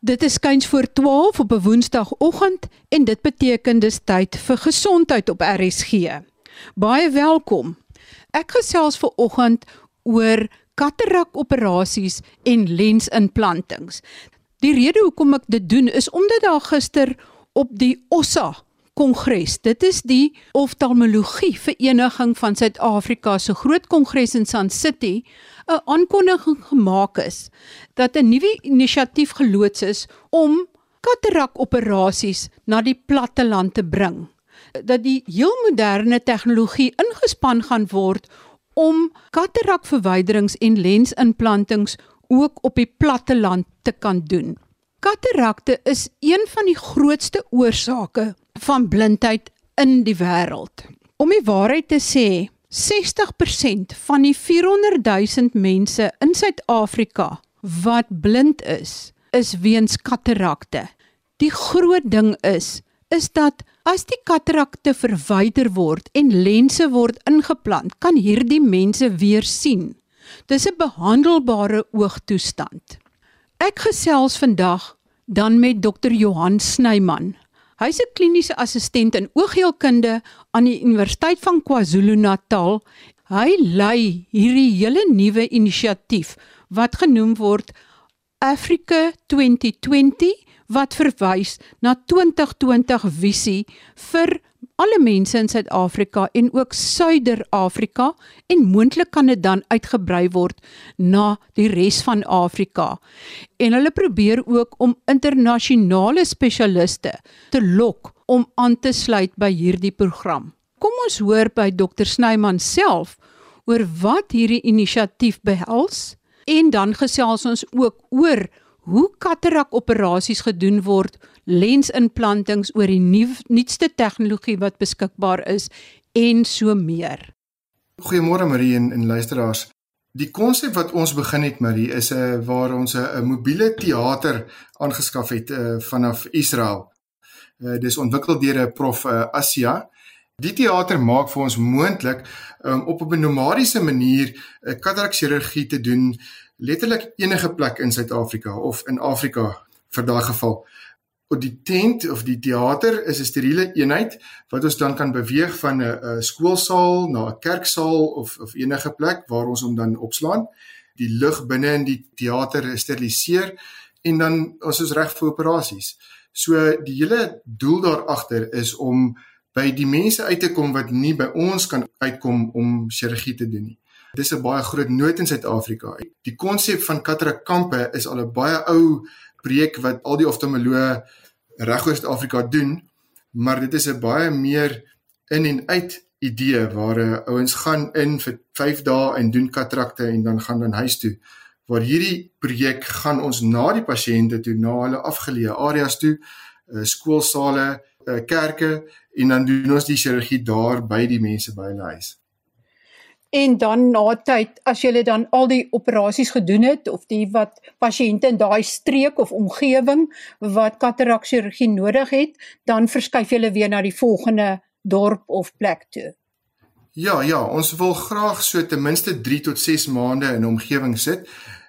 Dit is skuins voor 12 op 'n Woensdagoggend en dit beteken dis tyd vir gesondheid op RSG. Baie welkom. Ek gesels ver oggend oor katarak operasies en lensimplantings. Die rede hoekom ek dit doen is omdat daar gister op die OSA kongres. Dit is die oftalmologie vereniging van Suid-Afrika se groot kongres in Sun City 'n aankondiging gemaak is dat 'n nuwe inisiatief geloods is om katarak operasies na die platte land te bring. Dat die heel moderne tegnologie ingespan gaan word om katarak verwyderings en lensimplantings ook op die platte land te kan doen. Katarakte is een van die grootste oorsake van blindheid in die wêreld. Om die waarheid te sê, 60% van die 400 000 mense in Suid-Afrika wat blind is, is weens katarakte. Die groot ding is is dat as die katarakte verwyder word en lense word ingeplant, kan hierdie mense weer sien. Dis 'n behandelbare oogtoestand. Ek gesels vandag dan met dokter Johan Snyman. Hy's 'n kliniese assistent in oogheelkunde aan die Universiteit van KwaZulu-Natal. Hy lei hierdie hele nuwe inisiatief wat genoem word Africa 2020 wat verwys na 2020 visie vir alle mense in Suid-Afrika en ook Suider-Afrika en moontlik kan dit dan uitgebrei word na die res van Afrika. En hulle probeer ook om internasionale spesialiste te lok om aan te sluit by hierdie program. Kom ons hoor by Dr Snyman self oor wat hierdie inisiatief behels en dan gesels ons ook oor hoe katarak operasies gedoen word, lensimplantings oor die nuw, nuutste tegnologie wat beskikbaar is en so meer. Goeiemôre Marie en, en luisteraars. Die konsep wat ons begin het Marie is 'n uh, eh, waar ons 'n uh, mobiele teater aangeskaf het uh, vanaf Israel. Uh, dis ontwikkel deur 'n prof uh, Asia. Die teater maak vir ons moontlik um, op 'n nomadiese manier 'n uh, katarak chirurgie te doen letterlik enige plek in Suid-Afrika of in Afrika vir daai geval. Op die tent of die teater is 'n steriele eenheid wat ons dan kan beweeg van 'n skoolsaal na 'n kerksaal of of enige plek waar ons hom dan opslaan. Die lug binne in die teater steriliseer en dan ons is reg vir operasies. So die hele doel daar agter is om by die mense uit te kom wat nie by ons kan uitkom om chirurgie te doen nie. Dis 'n baie groot nood in Suid-Afrika. Die konsep van katarakkampe is al 'n baie ou projek wat al die oftalmoloë regoor Suid-Afrika doen, maar dit is 'n baie meer in en uit idee waar uh, ouens gaan in vir 5 dae en doen katarakte en dan gaan dan huis toe. Waar hierdie projek gaan ons na die pasiënte toe, na hulle afgeleë areas toe, uh, skoolsale, uh, kerke en dan doen ons die chirurgie daar by die mense by hulle huis en dan na tyd as jy dan al die operasies gedoen het of die wat pasiënte in daai streek of omgewing wat katarak chirurgie nodig het, dan verskuif jy weer na die volgende dorp of plek toe. Ja, ja, ons wil graag so ten minste 3 tot 6 maande in omgewing sit.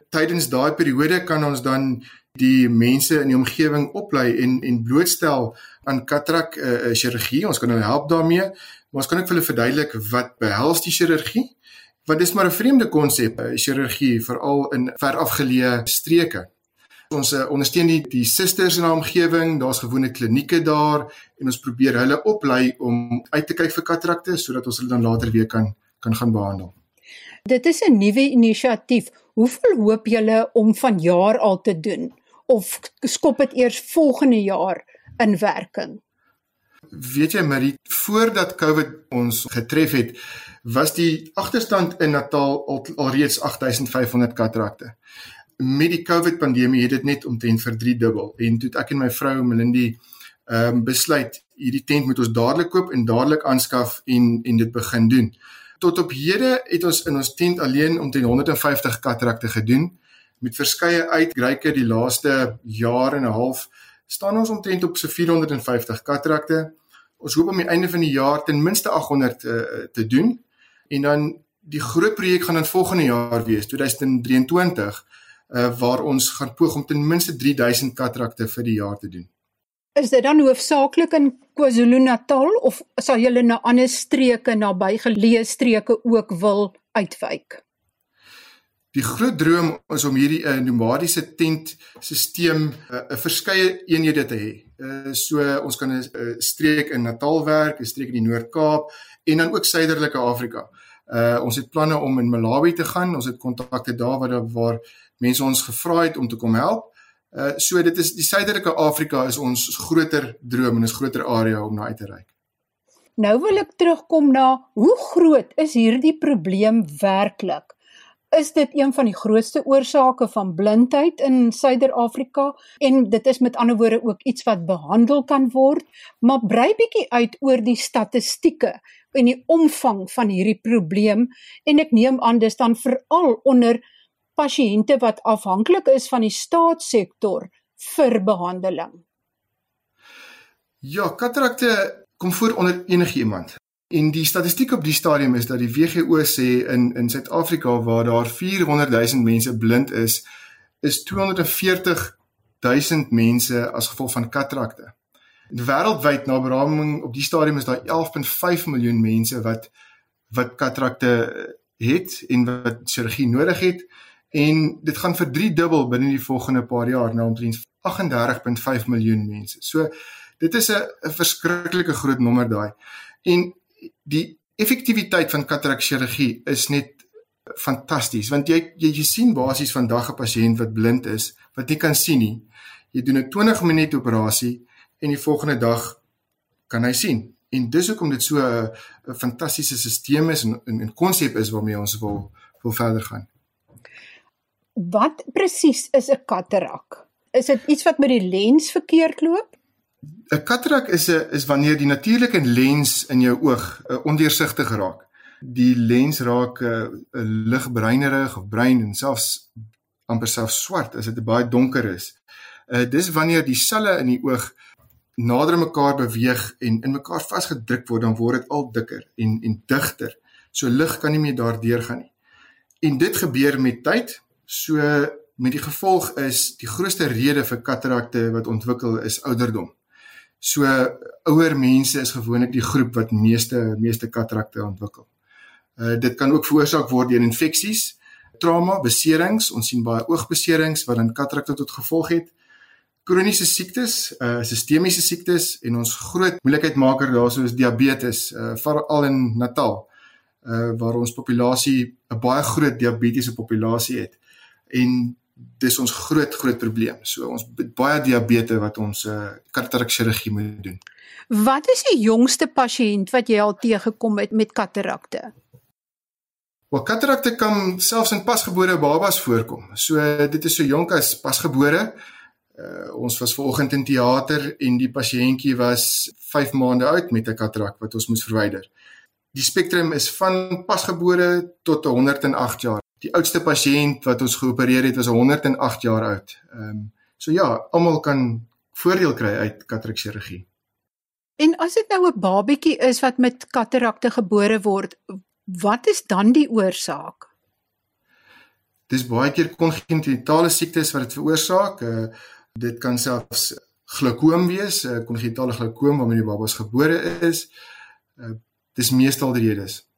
Tydens daai periode kan ons dan die mense in die omgewing oplei en en blootstel aan katarak uh, chirurgie. Ons kan hulle help daarmee. Maar ons kan ook vir hulle verduidelik wat behels die chirurgie? Want dis maar 'n vreemde konsep, eh, chirurgie veral in ver afgeleë streke. Ons uh, ondersteun die die susters in 'n omgewing, daar's gewone klinieke daar en ons probeer hulle oplei om uit te kyk vir katarakte sodat ons hulle dan later weer kan kan gaan behandel. Dit is 'n nuwe inisiatief. Hoeveel hoop julle om van jaar al te doen of skop dit eers volgende jaar in werking? Weet jy Marie, voordat COVID ons getref het, was die agterstand in Natal al, alreeds 8500 katrakte. Met die COVID pandemie het dit net omtrent vir 3 dubbel en toe ek en my vrou Melindy ehm um, besluit hierdie tent moet ons dadelik koop en dadelik aanskaf en en dit begin doen. Tot op hede het ons in ons tent alleen omtrent 150 katrakte gedoen met verskeie uitreike die laaste jaar en 'n half staan ons omtrent op so 450 katrakte. Ons hoop om die einde van die jaar ten minste 800 uh, eh, te doen. En dan die groot projek gaan dan volgende jaar wees, 2023, uh waar ons gaan poog om ten minste 3000 katrakte vir die jaar te doen. Is dit dan hoofsaaklik in KwaZulu-Natal of sal julle na ander streke naby geleë streke ook wil uitwyk? Die groot droom is om hierdie 'n uh, nomadiese tent stelsel 'n uh, verskeie eenhede te hê. Uh, so ons kan 'n uh, streek in Natal werk, 'n streek in die Noord-Kaap en dan ook suiderlike Afrika. Uh ons het planne om in Malawi te gaan. Ons het kontakte daar waar waar mense ons gevra het om te kom help. Uh so dit is die suidelike Afrika is ons groter droom en 'n groter area om na uit te reik. Nou wil ek terugkom na hoe groot is hierdie probleem werklik? Is dit een van die grootste oorsake van blindheid in Suider-Afrika en dit is met ander woorde ook iets wat behandel kan word, maar brei bietjie uit oor die statistieke en die omvang van hierdie probleem en ek neem aan dis dan veral onder pasiënte wat afhanklik is van die staatssektor vir behandeling. Ja, katarakte kom voor onder enige iemand. En die statistiek op die stadium is dat die WHO sê in in Suid-Afrika waar daar 400 000 mense blind is, is 240 000 mense as gevolg van katarakte. Wêreldwyd na beraming op die stadium is daar 11.5 miljoen mense wat wat katarakte het en wat chirurgie nodig het en dit gaan vir 3 dubbel binne die volgende paar jaar na omtrent 38.5 miljoen mense. So dit is 'n 'n verskriklike groot nommer daai. En die effektiwiteit van katarak chirurgie is net fantasties want jy jy, jy sien basies vandag 'n pasiënt wat blind is wat nie kan sien nie. Jy doen 'n 20 minuut operasie en die volgende dag kan hy sien. En dis hoekom dit so 'n fantastiese stelsel is en 'n konsep is waarmee ons wil wil verder gaan. Wat presies is 'n katarak? Is dit iets wat met die lens verkeerd loop? 'n Katarak is 'n is wanneer die natuurlike lens in jou oog uh, ondeursigtig raak. Die lens raak 'n uh, ligbruinerig of bruin en selfs amper self swart as dit baie donker is. Uh, dis wanneer die selle in die oog nader mekaar beweeg en in mekaar vasgedruk word, dan word dit al dikker en en digter. So lig kan nie meer daardeur gaan nie. En dit gebeur met tyd. So met die gevolg is die grootste rede vir katarakte wat ontwikkel is ouderdom. So ouer mense is gewoonlik die groep wat meeste meeste katarakte ontwikkel. Uh dit kan ook veroorsaak word deur infeksies, trauma, beserings. Ons sien baie oogbeserings wat dan katarakte tot gevolg het kroniese siektes, uh sistemiese siektes en ons groot moeilikheidmaker daarso is diabetes, uh veral in Natal, uh waar ons populasie 'n baie groot diabetiese populasie het. En dis ons groot groot probleem. So ons baie diabetes wat ons uh katarak chirurgie moet doen. Wat is die jongste pasiënt wat jy al teëgekom het met katarakte? Wel katarakte kan selfs in pasgebore babas voorkom. So dit is so jonk as pasgebore. Uh, ons was vanoggend in teater en die pasiëntjie was 5 maande oud met 'n katarak wat ons moes verwyder. Die spektrum is van pasgebore tot 108 jaar. Die oudste pasiënt wat ons geopereer het was 108 jaar oud. Ehm um, so ja, almal kan voordeel kry uit katarak chirurgie. En as dit nou 'n babatjie is wat met katarakte gebore word, wat is dan die oorsaak? Dis baie keer kongenitale siektes wat dit veroorsaak. Uh, Dit kan selfs glaukoom wees, uh, kongenitale glaukoom waarmee die babas gebore is. Uh, dis meestal die redes.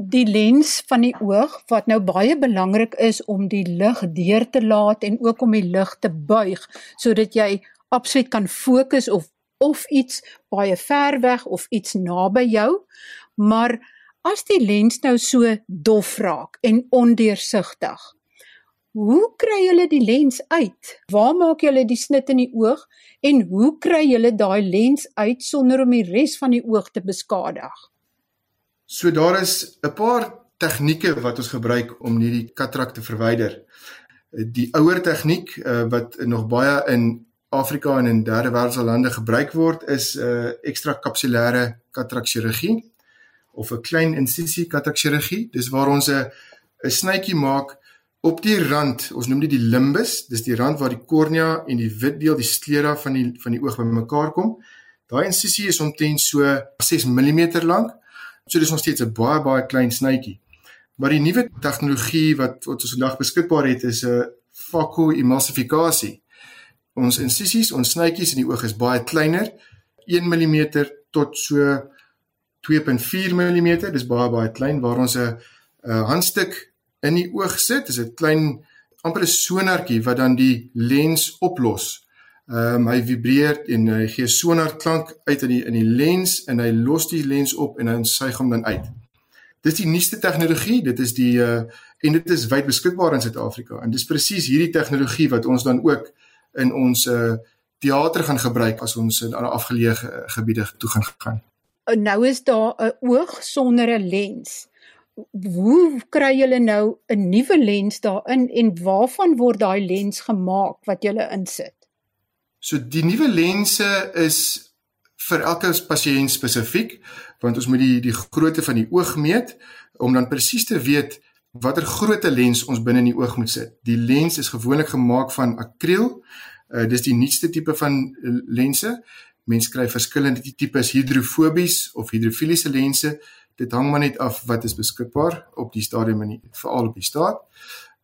Die lens van die oog wat nou baie belangrik is om die lig deur te laat en ook om die lig te buig sodat jy absoluut kan fokus of of iets baie ver weg of iets naby jou. Maar as die lens nou so dof raak en ondeursigtig, Hoe kry julle die lens uit? Waar maak julle die snit in die oog en hoe kry julle daai lens uit sonder om die res van die oog te beskadig? So daar is 'n paar tegnieke wat ons gebruik om hierdie katarak te verwyder. Die ouer tegniek uh, wat nog baie in Afrika en in derde wêreldse lande gebruik word is 'n uh, ekstra kapsulêre katarak chirurgie of 'n klein insisie katarak chirurgie. Dis waar ons 'n 'n snytjie maak op die rand, ons noem dit die limbus, dis die rand waar die kornea en die wit deel, die sklera van die van die oog bymekaar kom. Daai insisie is omtrent so 6 mm lank. So dis nog steeds 'n baie baie klein snytjie. Maar die nuwe tegnologie wat wat ons vandag beskikbaar het is 'n fakoemulsifikasie. Ons insisies, ons snytjies in die oog is baie kleiner, 1 mm tot so 2.4 mm, dis baie baie klein waar ons 'n handstuk in die oog sit. Dis 'n klein amper 'n sonartjie wat dan die lens oplos. Ehm um, hy vibreer en hy gee sonar klank uit in die in die lens en hy los die lens op en dan suig hom dan uit. Dis die nuutste tegnologie. Dit is die uh en dit is wyd beskikbaar in Suid-Afrika. En dis presies hierdie tegnologie wat ons dan ook in ons uh teater gaan gebruik as ons in afgeleë gebiede toe gaan gaan. Nou is daar 'n oog sonder 'n lens. Hoe kry julle nou 'n nuwe lens daarin en waarvan word daai lens gemaak wat julle insit? So die nuwe lense is vir elke pasiënt spesifiek want ons moet die die grootte van die oog meet om dan presies te weet watter grootte lens ons binne in die oog moet sit. Die lens is gewoonlik gemaak van akriel. Uh, dis die nuutste tipe van uh, lense. Mense kry verskillende tipes hidrofobies of hidrofiliese lense. Dit hang maar net af wat is beskikbaar op die stadium in veral op die staat.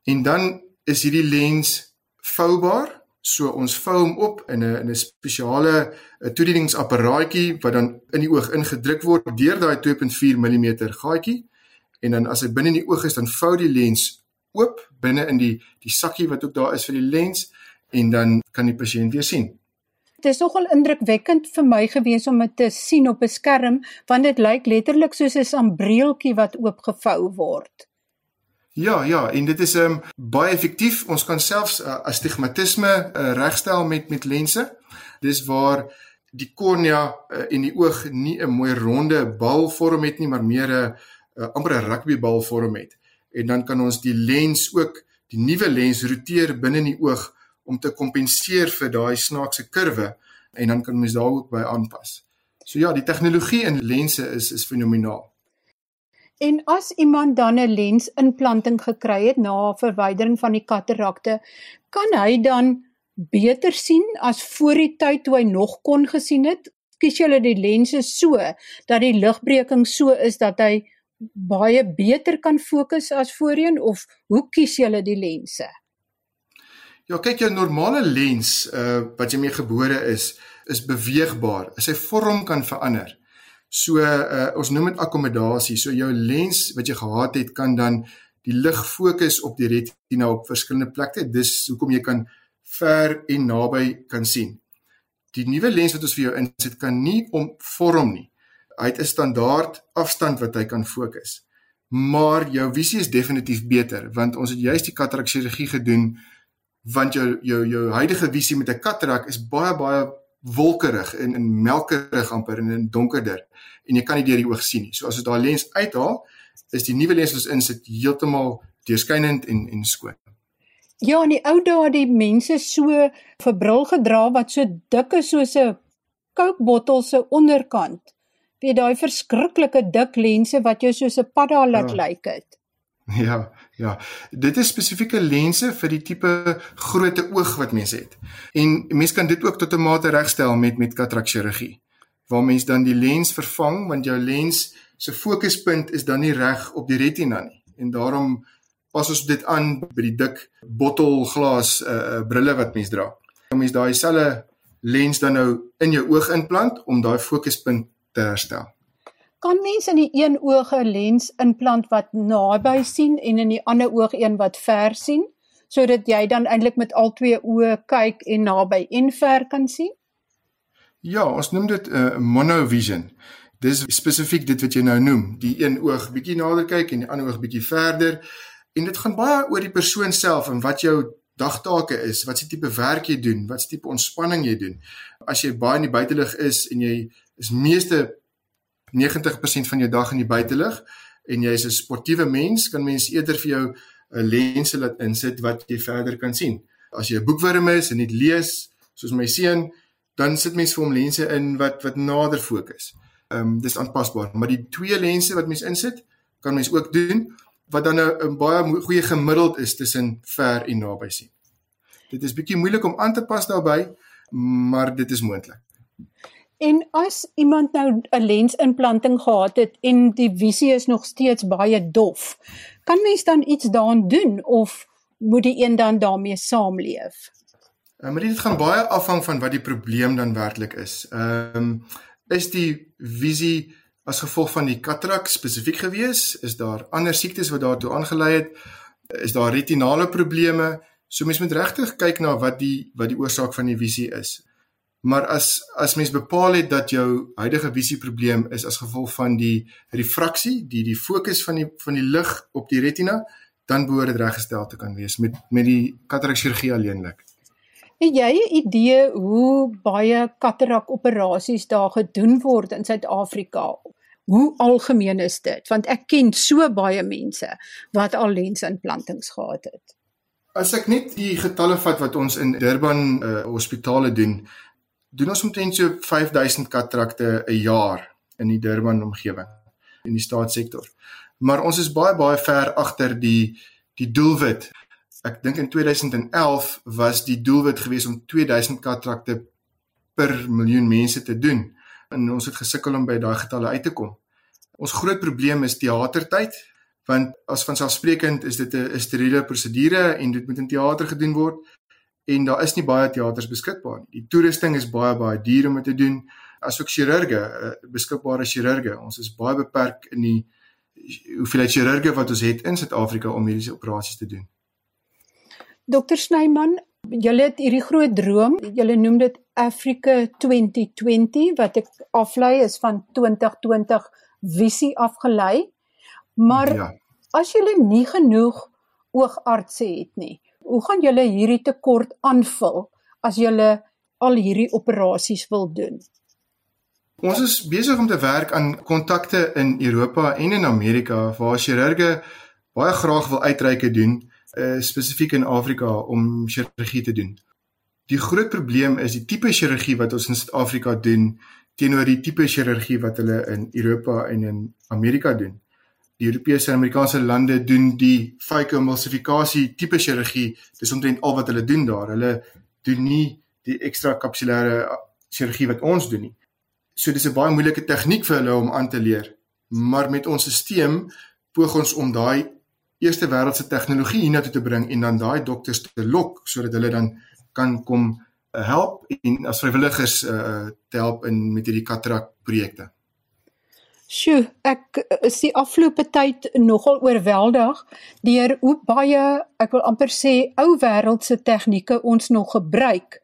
En dan is hierdie lens voubaar So ons vou hom op in 'n in 'n spesiale toedieningsapparaatjie wat dan in die oog ingedruk word deur daai 2.4 mm gaatjie en dan as hy binne in die oog is dan vou die lens oop binne in die die sakkie wat ook daar is vir die lens en dan kan die pasiënt weer sien. Dit is nogal indrukwekkend vir my gewees om dit te sien op 'n skerm want dit lyk letterlik soos 'n sambreeltjie wat oopgevou word. Ja, ja, en dit is ehm um, baie effektief. Ons kan selfs uh, astigmatisme uh, regstel met met lense. Dis waar die kornea uh, en die oog nie 'n mooi ronde bal vorm het nie, maar meer 'n uh, amper 'n rugbybal vorm het. En dan kan ons die lens ook die nuwe lens roteer binne in die oog om te kompenseer vir daai snaakse kurwe en dan kan mens daar ook by aanpas. So ja, die tegnologie in lense is is fenomenaal. En as iemand dan 'n lensimplanting gekry het na verwydering van die katarakte, kan hy dan beter sien as voor die tyd toe hy nog kon gesien het? Kies jy die lense so dat die ligbreking so is dat hy baie beter kan fokus as voorheen of hoe kies jy die lense? Ja, kyk jou normale lens uh wat jy mee gebore is, is beweegbaar. Sy vorm kan verander. So uh, ons noem dit akkommodasie. So jou lens wat jy gehad het kan dan die lig fokus op die retina op verskillende plekke. Dis hoekom jy kan ver en naby kan sien. Die nuwe lens wat ons vir jou insit kan nie omvorm nie. Hy het 'n standaard afstand wat hy kan fokus. Maar jou visie is definitief beter want ons het juist die katarak chirurgie gedoen want jou jou jou huidige visie met 'n katarak is baie baie wolkerig en in melkerig amper en in donkerder en jy kan nie deur die oog sien nie. So as jy daai lens uithaal, is die nuwe lens wat ons insit heeltemal deurskynend en en skoon. Ja, in die ou dae die mense so vir bril gedra wat so dik is soos 'n Coke bottel se onderkant. Wie daai verskriklike dik lense wat jou soos 'n padda laat ja. lyk het. Ja, ja. Dit is spesifieke lense vir die tipe grootte oog wat mens het. En mens kan dit ook tot 'n mate regstel met met katarak chirurgie. Waar mens dan die lens vervang want jou lens se fokuspunt is dan nie reg op die retina nie. En daarom pas ons dit aan by die dik bottelglas uh, uh brille wat mens dra. Dan mens daai selfe lens dan nou in jou oog inplant om daai fokuspunt te herstel. Kan mense in die een oog 'n lens implant wat naby sien en in die ander oog een wat ver sien sodat jy dan eintlik met al twee oë kyk en naby en ver kan sien? Ja, ons noem dit 'n uh, eh, monovision. Dis spesifiek dit wat jy nou noem, die een oog bietjie nader kyk en die ander oog bietjie verder. En dit gaan baie oor die persoon self en wat jou dagtake is, wat se tipe werk jy doen, wat se tipe ontspanning jy doen. As jy baie in die buitelug is en jy is meeste 90% van jou dag in die buitelug en jy is 'n sportiewe mens, kan mens eerder vir jou 'n lense laat insit wat jy verder kan sien. As jy 'n boekwurm is en net lees, soos my seun, dan sit mens vir hom lense in wat wat nader fokus. Ehm um, dis aanpasbaar, maar die twee lense wat mens insit, kan mens ook doen wat dan 'n baie goeie gemiddeld is tussen ver en naby sien. Dit is bietjie moeilik om aan te pas daarbey, maar dit is moontlik. En as iemand nou 'n lensimplanting gehad het en die visie is nog steeds baie dof, kan mens dan iets daaraan doen of moet die een dan daarmee saamleef? Uh, maar dit gaan baie afhang van wat die probleem dan werklik is. Ehm um, is die visie as gevolg van die katarak spesifiek gewees? Is daar ander siektes wat daartoe aangelei het? Is daar retinale probleme? So mens moet regtig kyk na wat die wat die oorsaak van die visie is. Maar as as mens bepaal het dat jou huidige visieprobleem is as gevolg van die refraksie, die die fokus van die van die lig op die retina, dan behoort dit reggestel te kan wees met met die katarak chirurgie alleenlik. Het jy 'n idee hoe baie katarak operasies daar gedoen word in Suid-Afrika? Hoe algemeen is dit? Want ek ken so baie mense wat al lensimplantings gehad het. As ek net die getalle vat wat ons in Durban uh, hospitale doen, doen ons omtrent so 5000 katarakte 'n jaar in die Durban omgewing in die staatssektor maar ons is baie baie ver agter die die doelwit. Ek dink in 2011 was die doelwit gewees om 2000 katrakte per miljoen mense te doen en ons het gesukkel om by daai getalle uit te kom. Ons groot probleem is teatertyd want as vanselfsprekend is dit 'n steriele prosedure en dit moet in teater gedoen word en daar is nie baie teaters beskikbaar nie. Die toerusting is baie baie duur om dit te doen asook chirurge, eh, beskikbare chirurge. Ons is baie beperk in die hoeveelheid chirurge wat ons het in Suid-Afrika om mediese operasies te doen. Dokter Snyman, julle het hierdie groot droom, julle noem dit Africa 2020 wat ek aflei is van 2020 visie afgelei. Maar ja. as julle nie genoeg oogartse het nie, hoe gaan julle hierdie tekort aanvul as julle al hierdie operasies wil doen? Ons is besig om te werk aan kontakte in Europa en in Amerika waar chirurge baie graag wil uitreike doen, uh, spesifiek in Afrika om chirurgie te doen. Die groot probleem is die tipe chirurgie wat ons in Suid-Afrika doen teenoor die tipe chirurgie wat hulle in Europa en in Amerika doen. Die Europese en Amerikaanse lande doen die phacoemulsifikasie tipe chirurgie. Dis omtrent al wat hulle doen daar. Hulle doen nie die ekstra kapsulêre chirurgie wat ons doen nie. So dis 'n baie moeilike tegniek vir hulle om aan te leer. Maar met ons stelsel poog ons om daai eerste wêreldse tegnologie hiernatoe te bring en dan daai dokters te lok sodat hulle dan kan kom uh, help en as vrywilligers uh, te help in met hierdie katarak projekte. Sjoe, ek is die afgelope tyd nogal oorweldig deur hoe baie, ek wil amper sê, ou wêreldse tegnieke ons nog gebruik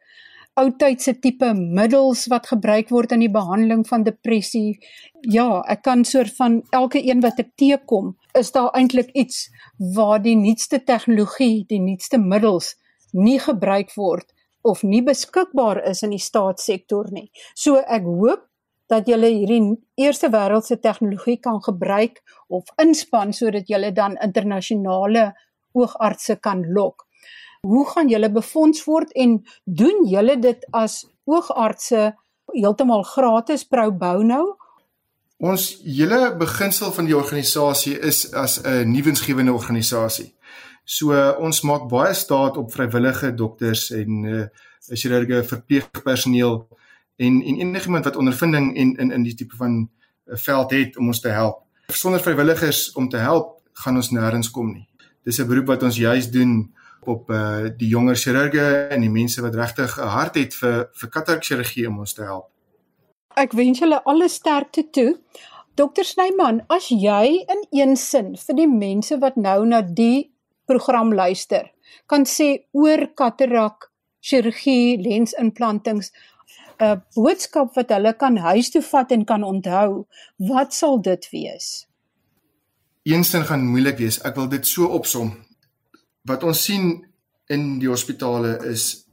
oudtydse tipe middels wat gebruik word in die behandeling van depressie. Ja, ek kan soort van elke een wat ek teekom, is daar eintlik iets waar die nuutste tegnologie, die nuutste middels nie gebruik word of nie beskikbaar is in die staatssektor nie. So ek hoop dat julle hierdie eerste wêreldse tegnologie kan gebruik of inspann sodat julle dan internasionale oogartse kan lok hoe gaan julle befonds word en doen julle dit as oogartse heeltemal gratis pro bono? Ons hele beginsel van die organisasie is as 'n nuwensgewende organisasie. So ons maak baie staat op vrywillige dokters en uh chirurge, verpleegpersoneel en en enigiemand wat ondervinding en in in die tipe van eh, veld het om ons te help. Sonder vrywilligers om te help gaan ons nêrens kom nie. Dis 'n beroep wat ons juis doen op uh die jonger chirurge en die mense wat regtig 'n hart het vir vir katarak chirurgie om ons te help. Ek wens julle alle sterkte toe. Dokter Snyman, as jy in een sin vir die mense wat nou na die program luister, kan sê oor katarak chirurgie, lensimplantings, 'n boodskap wat hulle kan huis toe vat en kan onthou, wat sal dit wees? Eensin gaan moeilik wees. Ek wil dit so opsom wat ons sien in die hospitale is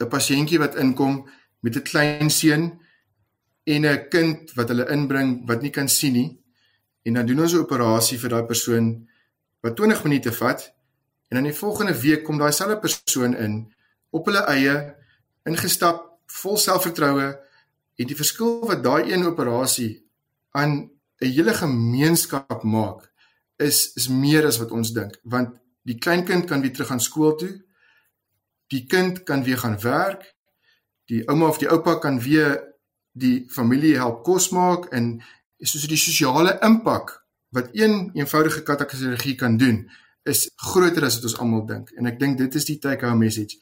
'n pasiëntjie wat inkom met 'n klein seun en 'n kind wat hulle inbring wat nie kan sien nie en dan doen ons 'n operasie vir daai persoon wat 20 minute vat en dan die volgende week kom daai selfde persoon in op hulle eie ingestap vol selfvertroue en die verskil wat daai een operasie aan 'n hele gemeenskap maak is is meer as wat ons dink want Die kleinkind kan weer terug aan skool toe. Die kind kan weer gaan werk. Die ouma of die oupa kan weer die familie help kos maak en soos die sosiale impak wat een eenvoudige katakterapie kan doen is groter as wat ons almal dink en ek dink dit is die take home message.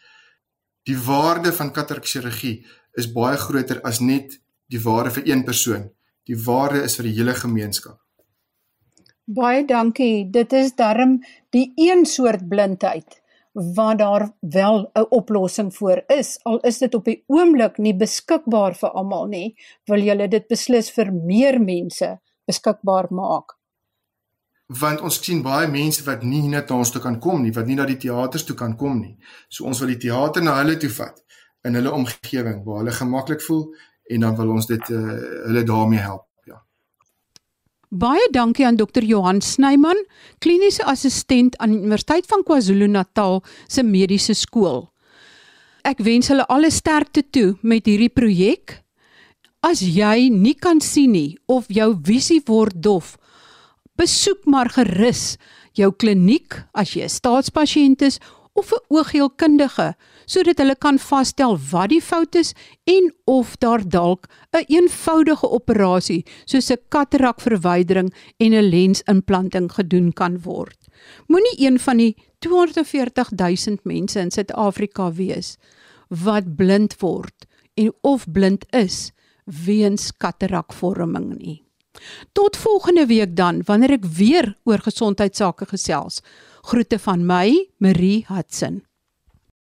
Die waarde van katarakchirurgie is baie groter as net die waarde vir een persoon. Die waarde is vir die hele gemeenskap. Baie dankie. Dit is darm die een soort blindheid waar daar wel 'n oplossing vir is. Al is dit op die oomblik nie beskikbaar vir almal nie, wil julle dit beslis vir meer mense beskikbaar maak want ons sien baie mense wat nie net na ons toe kan kom nie, wat nie na die teaters toe kan kom nie. So ons wil die teater na hulle toe vat in hulle omgewing waar hulle gemaklik voel en dan wil ons dit uh, hulle daarmee help. Ja. Baie dankie aan Dr. Johan Snyman, kliniese assistent aan die Universiteit van KwaZulu-Natal se mediese skool. Ek wens hulle alle sterkte toe met hierdie projek. As jy nie kan sien nie of jou visie word dof, besoek maar gerus jou kliniek as jy 'n staatspasiënt is of 'n oogheelkundige sodat hulle kan vasstel wat die fout is en of daar dalk 'n een eenvoudige operasie soos 'n katarakverwydering en 'n lensimplanting gedoen kan word. Moenie een van die 240 000 mense in Suid-Afrika wees wat blind word en of blind is weens katarakvorming nie. Tot volgende week dan wanneer ek weer oor gesondheidsake gesels. Groete van my, Marie Hudson.